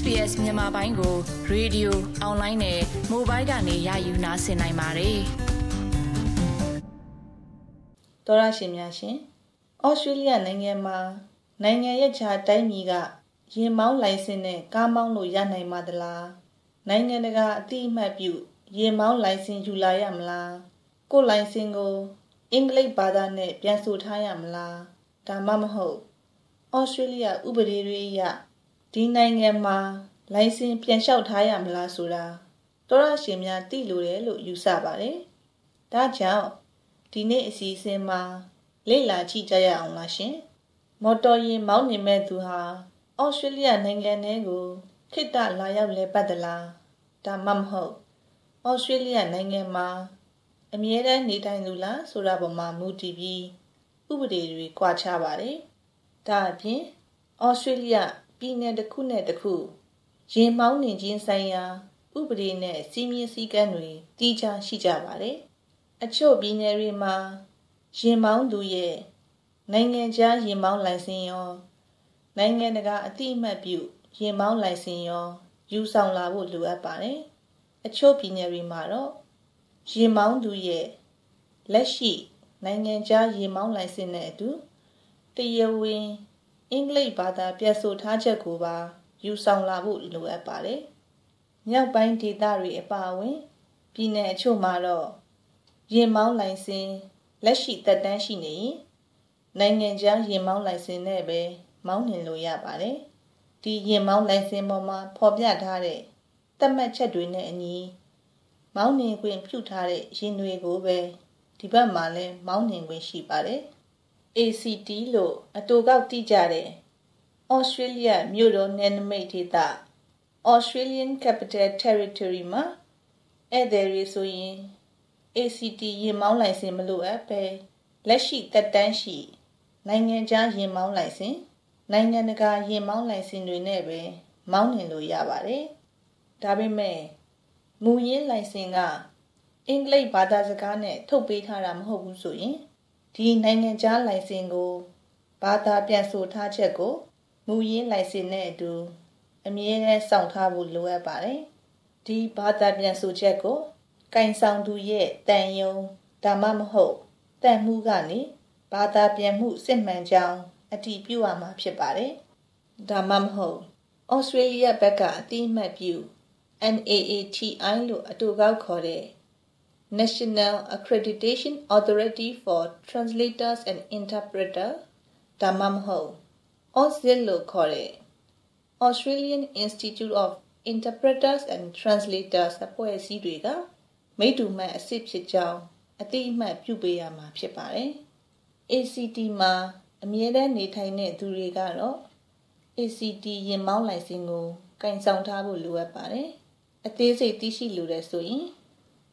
SPS မြန်မာပိုင်းကိုရေဒီယိုအွန်လိုင်းနဲ့မိုဘိုင်းကနေရယူနားဆင်နိုင်ပါတယ်။တော်ရရှင်များရှင်။ဩစတြေးလျနိုင်ငံမှာနိုင်ငံရဲ့ခြားတိုင်းပြည်ကရင်မောင်းလိုင်စင်နဲ့ကားမောင်းလို့ရနိုင်ပါသလား။နိုင်ငံတကာအတိအမှတ်ပြုရင်မောင်းလိုင်စင်ယူလာရမလား။ကိုယ်လိုင်စင်ကိုအင်္ဂလိပ်ဘာသာနဲ့ပြန်ဆိုထားရမလား။ဒါမှမဟုတ်ဩစတြေးလျဥပဒေတွေအရ ဒီနိုင်ငံမှာလိုင်စင်ပြန်လျှောက်ထားရမလားဆိုတာတော်ရရှင်များသိလိုတယ်လို့ယူဆပါတယ်။ဒါကြောင့်ဒီနေ့အစီအစဉ်မှာလေ့လာကြည့်ကြရအောင်လားရှင်။မော်တော်ယာဉ်မောင်းနေမဲ့သူဟာဩစတြေးလျနိုင်ငံထဲကိုခိတ္တလာရောက်လဲပတ်သလား။ဒါမှမဟုတ်ဩစတြေးလျနိုင်ငံမှာအမြဲတမ်းနေထိုင်သူလားဆိုတာပေါ်မှာမူတည်ပြီးဥပဒေတွေကွာခြားပါတယ်။ဒါအပြင်ဩစတြေးလျ ပြည်နယ်တစ်ခုနဲ့တစ်ခုရင်မောင်းနှင်ခြင်းဆိုင်ရာဥပဒေနဲ့စီမင်းစည်းကမ်းတွေတည်ခြားရှိကြပါတယ်။အချို့ပြည်နယ်တွေမှာရင်မောင်းသူရဲ့နိုင်ငံခြားရင်မောင်းလိုင်စင်ရောနိုင်ငံတကာအတိအမှတ်ပြုရင်မောင်းလိုင်စင်ရောယူဆောင်လာဖို့လိုအပ်ပါတယ်။အချို့ပြည်နယ်တွေမှာတော့ရင်မောင်းသူရဲ့လက်ရှိနိုင်ငံခြားရင်မောင်းလိုင်စင်နဲ့အတူတရားဝင် အင်္ဂလိပ်ဘာသာပြဆိုထားချက်ကိုပါယူဆောင်လာဖို့လိုအပ်ပါတယ်။မြောက်ပိုင်းဒေသတွေအပါအဝင်ပြည်내အချို့မှာတော့ရင်မောင်းလိုင်စင်လက်ရှိသက်တမ်းရှိနေရင်နိုင်ငံခြားရင်မောင်းလိုင်စင်နဲ့ပဲမောင်းနှင်လို့ရပါတယ်။ဒီရင်မောင်းလိုင်စင်ပေါ်မှာဖော်ပြထားတဲ့သတ်မှတ်ချက်တွေနဲ့အညီမောင်းနှင်ခွင့်ပြုထားတဲ့ရင်တွေကိုပဲဒီဘက်မှာလည်းမောင်းနှင်ခွင့်ရှိပါတယ်။ ACT လို့အတူကောက်တိကြတဲ့ Australia မြို့တော်နယ်နိမိတ်ဒေသ Australian Capital Territory မှာဧည့်သည်တွေဆိုရင် ACT ရင်မောင်းလိုင်စင်မလိုအပ်ပဲလက်ရှိသက်တမ်းရှိ နိုင်ငံခြားရင်မောင်းလိုင်စင်နိုင်ငံတကာရင်မောင်းလိုင်စင်တွေနဲ့ပဲမောင်းနှင်လို့ရပါတယ်။ဒါပေမဲ့မူရင်းလိုင်စင်ကအင်္ဂလိပ်ဘာသာစကားနဲ့ထုတ်ပေးထားတာမဟုတ်ဘူးဆိုရင် ဒီနိုင်ငံခြားလိုင်စင်ကိုဘာသာပြန်ဆိုထားချက်ကိုမူရင်းလိုင်စင်နဲ့အတူအမြဲတမ်းစောင့်ထားဖို့လိုအပ်ပါတယ်။ဒီဘာသာပြန်ဆိုချက်ကိုကင်ဆောင်သူရဲ့တန်ယုံဒါမှမဟုတ်တန်မှုကနေဘာသာပြန်မှုစစ်မှန်ကြောင်းအတည်ပြုရမှာဖြစ်ပါတယ်။ဒါမှမဟုတ်ဩစတြေးလျဘက်ကအတိအမှတ်ပြု NAATI လို့အတူကောက်ခေါ်တဲ့ National Accreditation Authority for Translators and Interpreters ဒါမှမဟုတ် AUSIT လို့ခေါ်တဲ့ Australian Institute of Interpreters and Translators အဖွဲ့အစည်းတွေကမိတူမှတ်အစစ်ဖြစ်ကြောင်းအတိအမှတ်ပြုပေးရမှာဖြစ်ပါတယ်။ ACT မှာအမြဲတမ်းနေထိုင်တဲ့သူတွေကတော့ ACT ရင်မောင်းလိုင်စင်ကိုကင်ဆောင်ထားဖို့လိုအပ်ပါတယ်။အသေးစိတ်သိရှိလိုတဲ့ဆိုရင်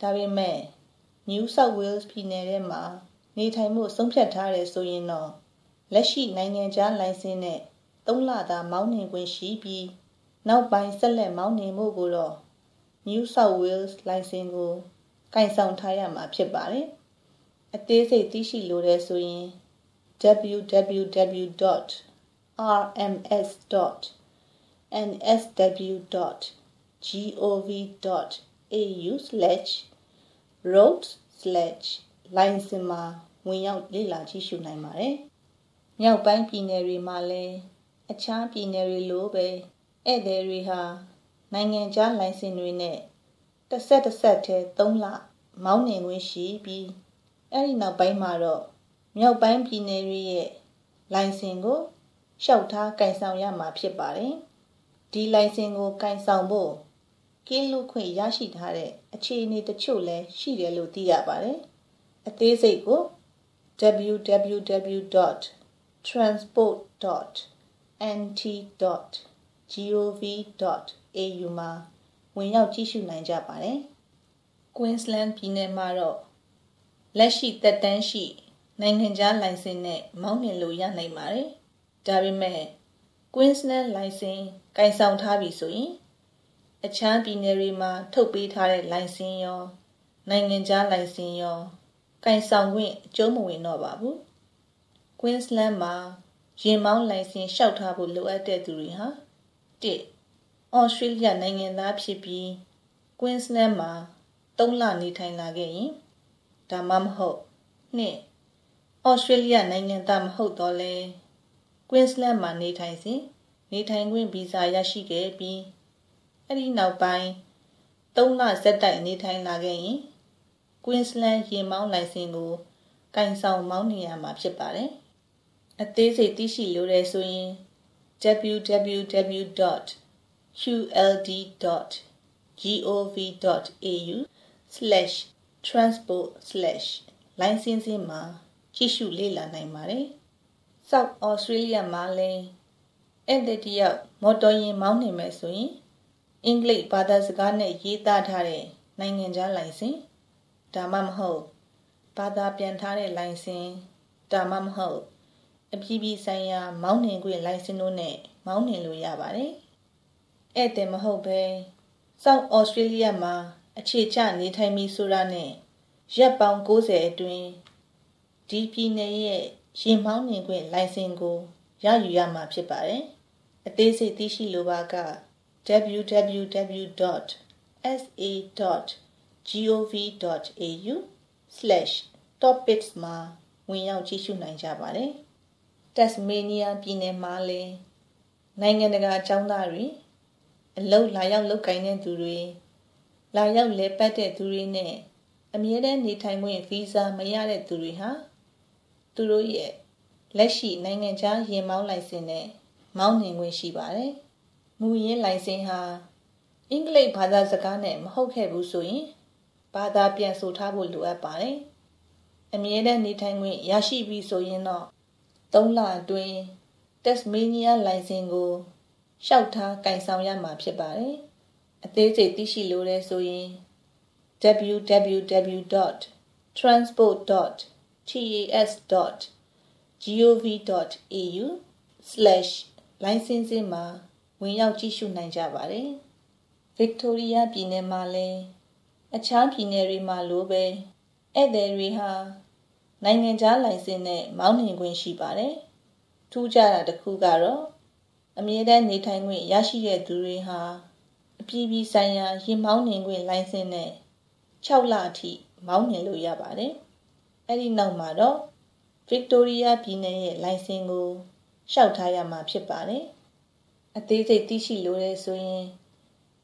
ဒါပေမဲ့ New South Wales ပြည်နယ်ထဲမှာနေထိုင်မှုဆုံးဖြတ်ထားတယ်ဆိုရင်တော့လက်ရှိနိုင်ငံခြားလိုင်စင်နဲ့၃လသာမောင်းနှင်ခွင့်ရှိပြီးနောက်ပိုင်းဆက်လက်မောင်းနှင်မှုကိုတော့ New South Wales လိုင်စင်ကိုကင်ဆောင်ထားရမှာဖြစ်ပါတယ်။အသေးစိတ်သိရှိလိုတဲ့ဆိုရင် www.rms.nsw.gov.au/ road/license မှာဝင်ရောက်လေ့လာကြည့်ရှုနိုင်ပါတယ်။မြောက်ပိုင်းပြည်နယ်တွေမှာလည်းအခြားပြည်နယ်တွေလိုပဲဧည့်သည်တွေဟာနိုင်ငံခြားလိုင်စင်တွေနဲ့တစ်ဆက်တစ်ဆက်တည်း3လမောင်းနှင်ခွင့်ရှိပြီးအဲ့ဒီနောက်ပိုင်းမှာတော့မြောက်ပိုင်းပြည်နယ်တွေရဲ့လိုင်စင်ကိုလျှောက်ထားကင်ဆောင်ရမှာဖြစ်ပါတယ်။ဒီလိုင်စင်ကိုကင်ဆောင်ဖို့ ကင်းလွတ်ခွင့်ရရှိထားတဲ့အခြေအနေတချို့လည်းရှိတယ်လို့သိရပါတယ်။အသေးစိတ်ကို www.transport.nt.gov.au gov.au မှာဝင်ရောက်ကြည့်ရှုနိုင်ကြပါတယ်။ Queensland ပြည်နယ်မှာတော့လက်ရှိသက်တမ်းရှိ နိုင်ငံခြားလိုင်စင်နဲ့မောင်းနှင်လို့ရနိုင်ပါတယ်။ဒါပေမဲ့ Queensland လိုင်စင်ကင်ဆောင်ထားပြီဆိုရင် အခြားပြည်နယ်တွေမှာ ထုတ်ပေးထားတဲ့လိုင်စင်ရောနိုင်ငံခြားလိုင်စင်ရောကင်ဆောင်ခွင့်အကျုံးမဝင်တော့ပါဘူး Queensland မှာရင်မောင်းလိုင်စင်လျှောက်ထားဖို့လိုအပ်တဲ့သူတွေဟာ1 Australia နိုင်ငံသားဖြစ်ပြီး Queensland မှာ3လနေထိုင်လာခဲ့ရင်ဒါမှမဟုတ်2 Australia နိုင်ငံသားမဟုတ်တော့လဲ Queensland မှာနေထိုင်စဉ်နေထိုင်ခွင့်ဗီဇာရရှိခဲ့ပြီး အဲ့ဒီနောက်ပိုင်း3လဆက်တိုက်နေထိုင်လာခဲ့ရင် Queensland ရင်မောင်းလိုင်စင်ကိုကင်ဆောင်မောင်းနေရမှာဖြစ်ပါတယ်။အသေးစိတ်သိရှိလိုတဲ့ဆိုရင် www.qld.gov.au/transport/licensing မှာကြည့်ရှုလေ့လာနိုင်ပါတယ်။ South Australia မှာလည်းအဲ့ဒီတယောက်မော်တော်ယာဉ်မောင်းနေမယ်ဆိုရင် အင်္ဂလိပ်ဘာသာစကားနဲ့ရေးသားထားတဲ့နိုင်ငံခြားလိုင်စင်ဒါမှမဟုတ်ဘာသာပြန်ထားတဲ့လိုင်စင်ဒါမှမဟုတ်အပြည်ပြည်ဆိုင်ရာမောင်းနှင်ခွင့်လိုင်စင်တို့နဲ့မောင်းနှင်လို့ရပါတယ်။ဧည့်သည်မဟုတ်ဘဲ South Australia မှာအခြေချနေထိုင်ပြီးဆိုတာနဲ့ရက်ပေါင်း90အတွင်းဒီပြည်နယ်ရဲ့ရင်မောင်းနှင်ခွင့်လိုင်စင်ကိုရယူရမှာဖြစ်ပါတယ်။အသေးစိတ်သိရှိလိုပါက www.sa.gov.au/topics မှာဝင်ရောက်ကြည့်ရှုနိုင်ကြပါတယ်။ Tasmania ပြည်နယ်မှာလည်းနိုင်ငံတကာအကြောင်းသားတွေအလုပ်လာရောက်လုပ်ကိုင်တဲ့သူတွေလာရောက်လဲပတ်တဲ့သူတွေနဲ့အမြဲတမ်းနေထိုင်ခွင့်ဗီဇာမရတဲ့သူတွေဟာသူတို့ရဲ့လက်ရှိနိုင်ငံခြားရင်မောင်းလိုင်စင်နဲ့မောင်းနှင်ခွင့်ရှိပါတယ်။ မူရင်းလိုင်စင်ဟာအင်္ဂလိပ်ဘာသာစကားနဲ့မဟုတ်ခဲ့ဘူးဆိုရင်ဘာသာပြန်ဆိုထားဖို့လိုအပ်ပါတယ်။အမြဲတမ်းနေထိုင်ခွင့်ရရှိပြီဆိုရင်တော့3လအတွင်းတက်စမေးနီးယားလိုင်စင်ကိုလျှောက်ထားကင်ဆောင်ရမှာဖြစ်ပါတယ်။အသေးစိတ်သိရှိလိုတဲ့ဆိုရင် www.transport.tas.gov.au/licensing မှာ ဝင်ရောက်ကြည့်ရှုနိုင်ကြပါတယ်။ Victoria ပြည်နယ်မှာလည်းအခြားပြည်နယ်တွေမှာလိုပဲဧည့်သည်တွေဟာနိုင်ငံခြားလိုင်စင်နဲ့မောင်းနှင်ခွင့်ရှိပါတယ်။ထူးခြားတာတစ်ခုကတော့အမြဲတမ်းနေထိုင်ခွင့်ရရှိတဲ့သူတွေဟာအပြည်ပြည်ဆိုင်ရာရင်မောင်းနှင်ခွင့်လိုင်စင်နဲ့6လအထိမောင်းနှင်လို့ရပါတယ်။အဲဒီနောက်မှာတော့ Victoria ပြည်နယ်ရဲ့လိုင်စင်ကိုလျှောက်ထားရမှာဖြစ်ပါတယ်။ အသေးစိတ်သိရှိလိုတဲ့ဆိုရင်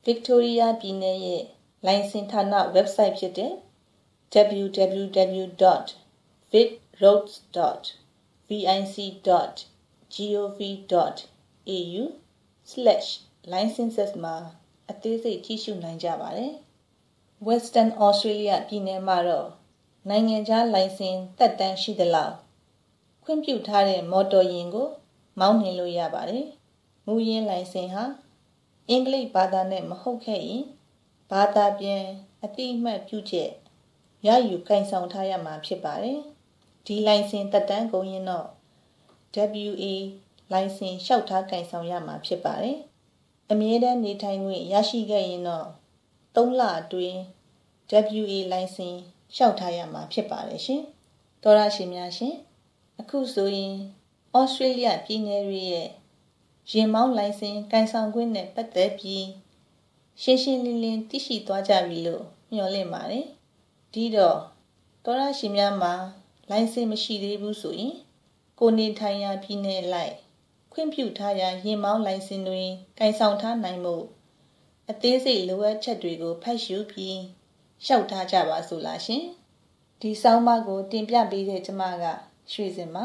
Victoria ပြည်နယ်ရဲ့လိုင်စင်ဌာန website ဖြစ်တဲ့ www.vic.gov.au/licenses မှာအသေးစိတ်ကြည့်ရှုနိုင်ကြပါတယ်။ Western Australia ပြည်နယ်မှာတော့နိုင်ငံခြားလိုင်စင်သက်တမ်းရှိသလောက်ခွင့်ပြုထားတဲ့မော်တော်ယာဉ်ကို မောင်းနှင်လို့ရပါတယ်။ မူရင်းလိုင်စင်ဟာအင်္ဂလိပ်ဘာသာနဲ့မဟုတ်ခဲ့ရင်ဘာသာပြန်အတိအမှတ်ပြုချက်ရယူကင်ဆောင်ထားရမှာဖြစ်ပါတယ်။ဒီလိုင်စင်သက်တမ်းကုန်ရင်တော့ WA လိုင်စင်လျှောက်ထားကင်ဆောင်ရမှာဖြစ်ပါတယ်။အမြဲတမ်းနေထိုင်ခွင့်ရရှိခဲ့ရင်တော့3လအတွင်း WA လိုင်စင်လျှောက်ထားရမှာဖြစ်ပါတယ်ရှင်။သောရရှင်များရှင်အခုဆိုရင်ဩစတြေးလျပြည်နယ်တွေရဲ့ ရင်မောင်းလိုင်စင်ကင်ဆောင်ခွင့်နဲ့ပတ်သက်ပြီးရှင်းရှင်းလင်းလင်းသိရှိသွားကြပြီလို့မျှော်လင့်ပါတယ်။ဒီတော့သောရရှင်များမှာလိုင်စင်မရှိသေးဘူးဆိုရင်ကိုနေထိုင်ရာပြည်နယ်လိုက်ခွင့်ပြုထားရာရင်မောင်းလိုင်စင်တွေကင်ဆောင်ထားနိုင်မှုအသေးစိတ်လိုအပ်ချက်တွေကိုဖတ်ရှုပြီးရှောက်ထားကြပါစို့လားရှင်ဒီဆောင်းပါးကိုတင်ပြပေးတဲ့ကျမကရွှေစင်ပါ